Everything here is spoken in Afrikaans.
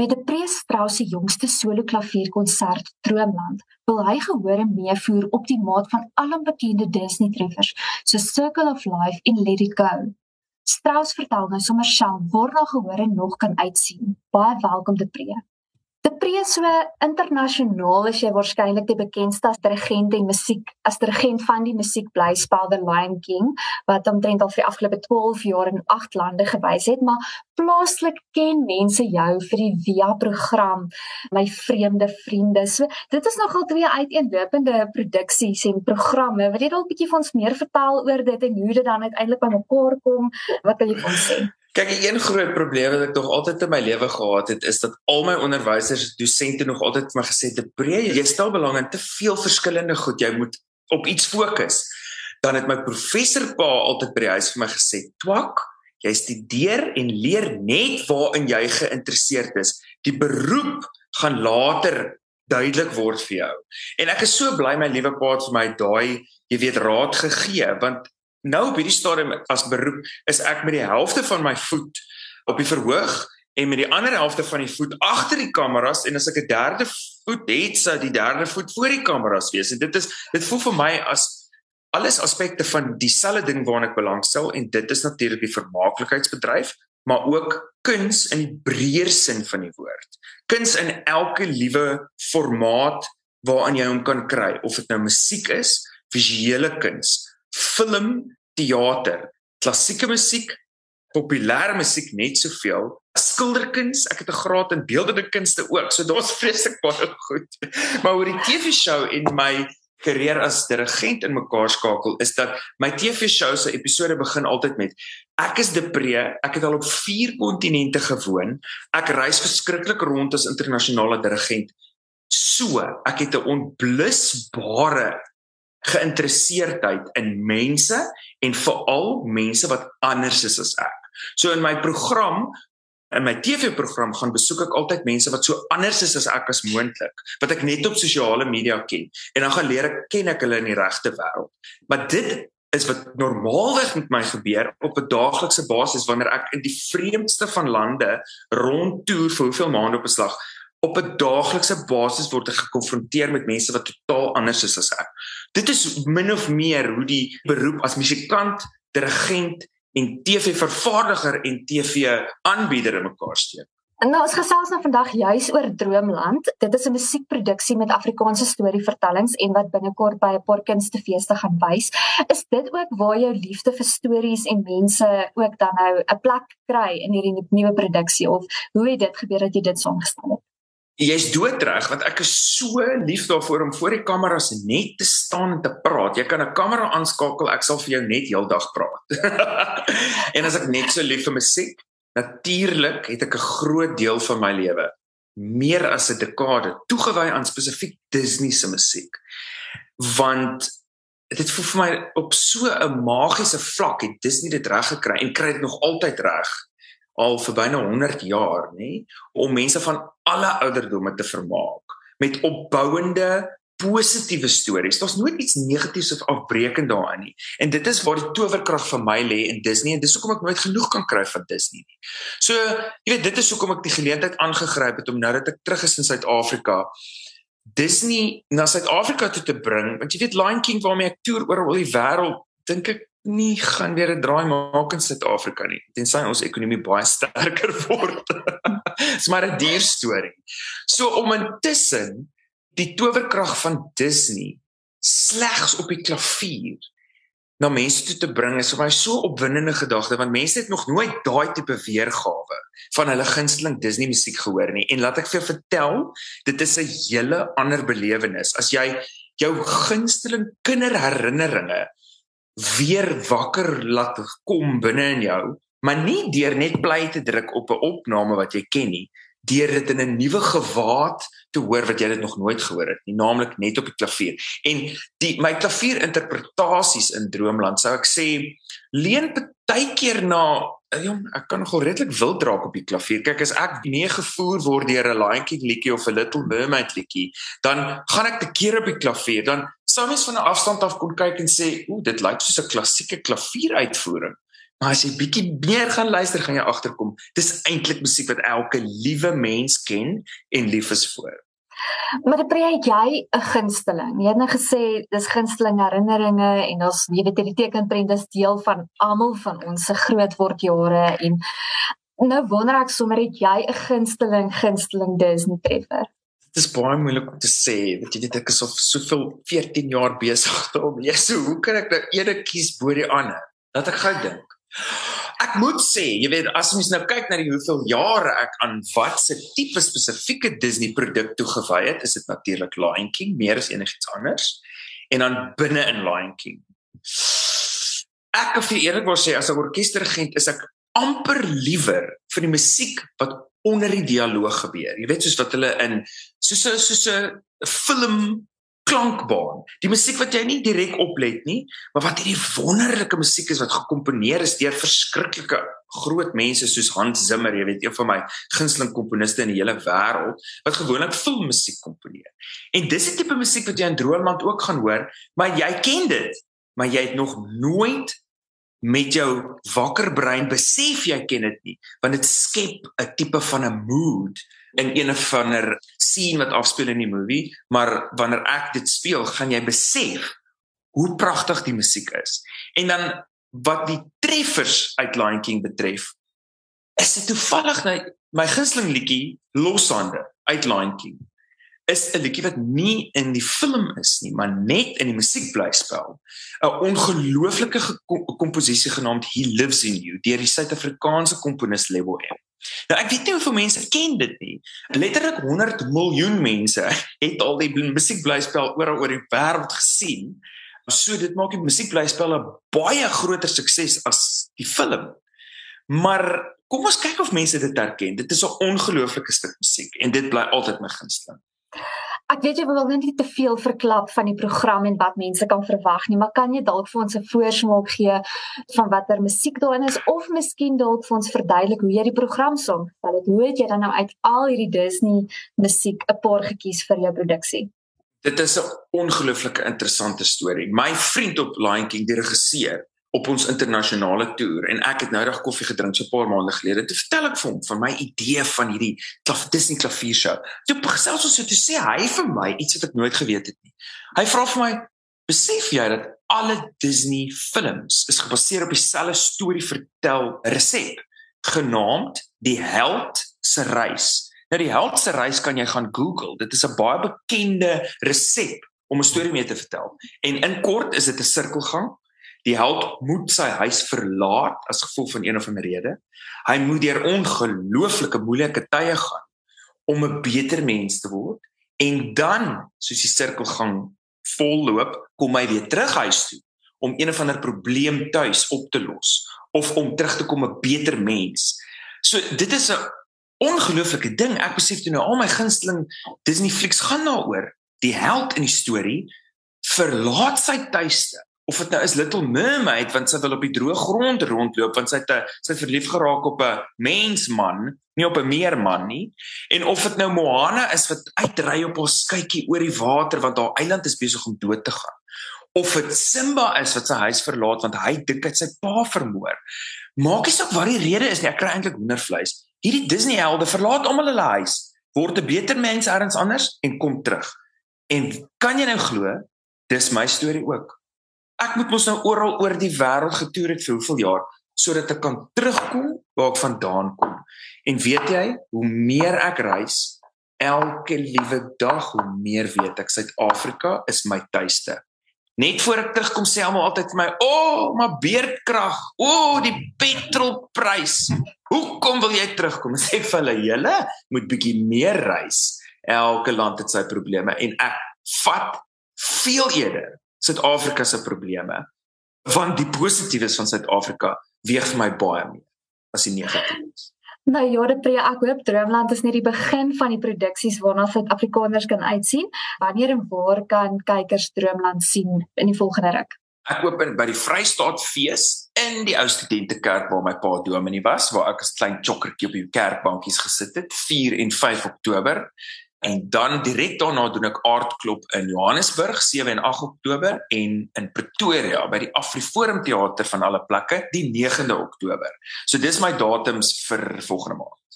Met die Prestrauss se jongste solo klavierkonsert Droomland wil hy gehoor meevoer op die maat van al bekende Disney treffers so Circle of Life en Let It Go. Strauss vertel nou sommer self waar na gehoor en nog kan uitsien. Baie welkom te Pre. De Pre so internasionaal is jy waarskynlik die bekendste as dirigent en musiek as dirigent van die musiekblyspel The Lion King wat omtrent al vir die afgelope 12 jaar in 8 lande gewys het, maar plaaslik ken mense jou vir die Via program My Vreemde Vriende. So dit is nogal twee uiteenlopende produksies en programme. Wil jy dalk 'n bietjie vir ons meer vertel oor dit en hoe dit dan uiteindelik bymekaar kom? Wat wil jy ons sê? Kyk, een groot probleem wat ek nog altyd in my lewe gehad het, is dat al my onderwysers, dosente nog altyd vir my gesê het, "Breë, jy stel belang in te veel verskillende goed, jy moet op iets fokus." Dan het my professor pa altyd by die huis vir my gesê, "Twak, jy studeer en leer net waarin jy geïnteresseerd is. Die beroep gaan later duidelik word vir jou." En ek is so bly my liewe pa het vir my daai, jy weet, raad gegee, want nou op hierdie stadium as beroep is ek met die helfte van my voet op die verhoog en met die ander helfte van die voet agter die kameras en as ek 'n derde voet het, sou die derde voet voor die kameras wees. En dit is dit voel vir my as alles aspekte van dieselfde ding waarna ek belangstel en dit is natuurlik die vermaaklikheidsbedryf, maar ook kuns in die breër sin van die woord. Kuns in elke liewe formaat waarin jy hom kan kry, of dit nou musiek is, visuele kuns, film, teater, klassieke musiek, populêre musiek net soveel, skilderkuns, ek het 'n graad in beeldende kunste ook. So daar's vreeslik baie goed. Maar oor die TV-show en my karier as dirigent in mekaar skakel is dat my TV-show se episode begin altyd met ek is depree, ek het al op 4 kontinente gewoon. Ek reis verskriklik rond as internasionale dirigent. So, ek het 'n onblusbare geïnteresseerdheid in mense en veral mense wat anders is as ek. So in my program in my TV-program gaan besoek ek altyd mense wat so anders is as ek as moontlik, wat ek net op sosiale media ken en dan gaan leer ek ken ek hulle in die regte wêreld. Maar dit is wat normaalweg met my gebeur op 'n daaglikse basis wanneer ek in die vreemdste van lande rondtoer vir hoeveel maande op 'n slag op 'n daaglikse basis word ek gekonfronteer met mense wat totaal anders is as ek. Dit is min of meer hoe die beroep as musikant, dirigent en TV-vervaardiger en TV-aanbieder in mekaar steek. En nou ons gesels nou vandag juis oor Droomland. Dit is 'n musiekproduksie met Afrikaanse storievertellings en wat binnekort by 'n paar kunstefeeste gaan wys. Is dit ook waar jou liefde vir stories en mense ook dan nou 'n plek kry in hierdie nuwe produksie of hoe het dit gebeur dat jy dit saamgestel het? Jy's doodreg want ek is so lief daarvoor om voor die kameras net te staan en te praat. Jy kan 'n kamera aanskakel, ek sal vir jou net heeldag praat. en as ek net so lief vir musiek, natuurlik het ek 'n groot deel van my lewe, meer as 'n dekade, toegewy aan spesifiek Disney se musiek. Want dit voel vir my op so 'n magiese vlak het Disney dit reg gekry en kry dit nog altyd reg al vir byna 100 jaar, nê, om mense van alle ouderdomme te vermaak met opbouende positiewe stories. Daar's nooit iets negatiefs of afbreekend daarin nie. En dit is waar die towerkrag vir my lê in Disney en dis hoekom ek nooit genoeg kan kry van Disney nie. So, jy weet, dit is hoekom ek die geleentheid aangegryp het om nou dat ek terug is in Suid-Afrika Disney na Suid-Afrika toe te bring. Want jy weet Lion King waarmee ek toer oor al die wêreld, dink ek nie gaan weer 'n draai maak in Suid-Afrika nie tensy ons ekonomie baie sterker word. Dit's maar 'n duur storie. So om intussen die towerkrag van Disney slegs op die klavier na mense toe te bring is vir my so opwindende gedagte want mense het nog nooit daai tipe weergawe van hulle gunsteling Disney musiek gehoor nie en laat ek vir jou vertel dit is 'n hele ander belewenis as jy jou gunsteling kinderherinneringe weer wakker laat kom binne in jou, maar nie deur net bly te druk op 'n opname wat jy ken nie, deur dit in 'n nuwe gewaad te hoor wat jy dit nog nooit gehoor het nie, naamlik net op die klavier. En die my klavieerinterpretasies in Droomland sou ek sê leen baie keer na jong, ek kan nogal redelik wild draak op die klavier. Kyk, as ek nie gevoer word deur 'n King liedjie of 'n Little Mermaid liedjie, dan gaan ek te keer op die klavier. Dan sou mens van 'n afstand af kon kyk en sê, "Ooh, dit lyk soos 'n klassieke klavieruitvoering." Maar as jy bietjie meer gaan luister, gaan jy agterkom, dis eintlik musiek wat elke liewe mens ken en lief is vir. Maar dit breek jy 'n gunsteling. Jy het nou gesê dis gunsteling herinneringe en ons jy weet hierdie tekenprent is deel van almal van ons se grootword jare en nou wonder ek sommer het jy 'n gunsteling gunsteling Disney treffer? Dit is baie moeilik om te sê, want jy weet ek is of soveel 14 jaar besig om so hoe kan ek nou een kies bo die ander? Laat ek gou dink. Ek moet sê, jy weet as mens nou kyk na die hoeveel jare ek aan watse tipe spesifieke Disney produk toegewy het, is dit natuurlik Lion King meer as enigiets anders. En dan binne in Lion King. Ek of jy eerlik wil sê as 'n orkesterregent is ek amper liewer vir die musiek wat onder die dialoog gebeur. Jy weet soos wat hulle in soos 'n soos 'n film klankbaan. Die musiek wat jy nie direk oplet nie, maar wat hierdie wonderlike musiek is wat gekomponeer is deur verskriklike groot mense soos Hans Zimmer, jy weet, een van my gunsteling komponiste in die hele wêreld wat gewoonlik filmmusiek komponeer. En dis die tipe musiek wat jy in Droomland ook gaan hoor, maar jy ken dit, maar jy het nog nooit met jou wakker brein besef jy ken dit nie, want dit skep 'n tipe van 'n mood in een of ander scene wat afspeel in die movie, maar wanneer ek dit speel, gaan jy besef hoe pragtig die musiek is. En dan wat die treffers uit Lion King betref, is dit toevallig nou my gunsteling liedjie Loshande uit Lion King is 'n liedjie wat nie in die film is nie, maar net in die musiek bly speel. 'n Ongelooflike komposisie genaamd He Lives in You deur die Suid-Afrikaanse komponis Lebo M. Nou ek weet nie hoeveel mense ken dit nie. Letterlik 100 miljoen mense het al die musiekblyspel oral oor die wêreld gesien. So dit maak die musiekblyspel 'n baie groter sukses as die film. Maar kom ons kyk of mense dit herken. Dit is 'n ongelooflike stuk musiek en dit bly altyd my gunsteling. Ek weet jy wil net nie te veel verklap van die program en wat mense kan verwag nie, maar kan jy dalk vir ons 'n voorsmaak gee van watter musiek daarin is of miskien dalk vir ons verduidelik hoe jy die program saamstel het? Hoe het jy dan nou uit al hierdie Disney musiek 'n paar gekies vir jou produksie? Dit is 'n ongelooflike interessante storie. My vriend op Lion King, die regisseur, op ons internasionale toer en ek het nou reg koffie gedrink so 'n paar maande gelede. Toe vertel ek vir hom van my idee van hierdie klaf Disney klaviershow. Toe gesels ons so toe sê hy vir my iets wat ek nooit geweet het nie. Hy vra vir my: "Besef jy dat alle Disney films is gebaseer op dieselfde storie vertel resep genaamd Die Held se Reis?" Nou die Held se Reis kan jy gaan Google. Dit is 'n baie bekende resep om 'n storie mee te vertel. En in kort is dit 'n sirkelgang Die held moet sy huis verlaat as gevolg van een of ander rede. Hy moet deur ongelooflike moeilike tye gaan om 'n beter mens te word en dan, soos die sirkelgang volloop, kom hy weer terug huis toe om een of ander probleem tuis op te los of om terug te kom 'n beter mens. So dit is 'n ongelooflike ding. Ek besef toe nou al my gunsteling Disney flieks gaan daaroor. Die held in die storie verlaat sy tuiste of dit nou is Little Mermaid want sy wil op die droë grond rondloop want sy het sy verlief geraak op 'n mensman, nie op 'n meerman nie. En of dit nou Moana is wat uitry op haar skuitjie oor die water want haar eiland is besig om dood te gaan. Of dit Simba is wat sy huis verlaat want hy dink hy sy pa vermoor. Maak nie saak wat die rede is nie, ek kry eintlik hoendervleis. Hierdie Disney helde verlaat almal hulle huis, word 'n beter mens elders anders en kom terug. En kan jy nou glo, dis my storie ook ek moet mos nou oral oor die wêreld getoer het vir hoeveel jaar sodat ek kan terugkom waar ek vandaan kom. En weet jy, hoe meer ek reis, elke liewe dag hoe meer weet ek Suid-Afrika is my tuiste. Net voor ek terugkom sê almal altyd vir my, "O, oh, maar beerdkrag, o, oh, die petrolprys. Hoekom wil jy terugkom?" Sê vir hulle, "Julle moet bietjie meer reis. Elke land het sy probleme en ek vat veel eerder Suid-Afrika se probleme want die positiefes van Suid-Afrika weeg vir my baie meer as die negatiefes. Nou ja, dit prie ek hoop Droomland is net die begin van die produksies waarna Suid-Afrikaners kan uitsien. Wanneer en waar kan kykers Droomland sien in die volgende ruk? Ek hoop in by die Vrystaat fees in die ou studentekerk waar my pa dominee was, waar ek as klein chokkertjie op die kerkbankies gesit het, 4 en 5 Oktober En dan direk daarna doen ek aardklop in Johannesburg 7 en 8 Oktober en in Pretoria by die Afriforum Theater van alle plekke die 9de Oktober. So dis my datums vir volgende maand.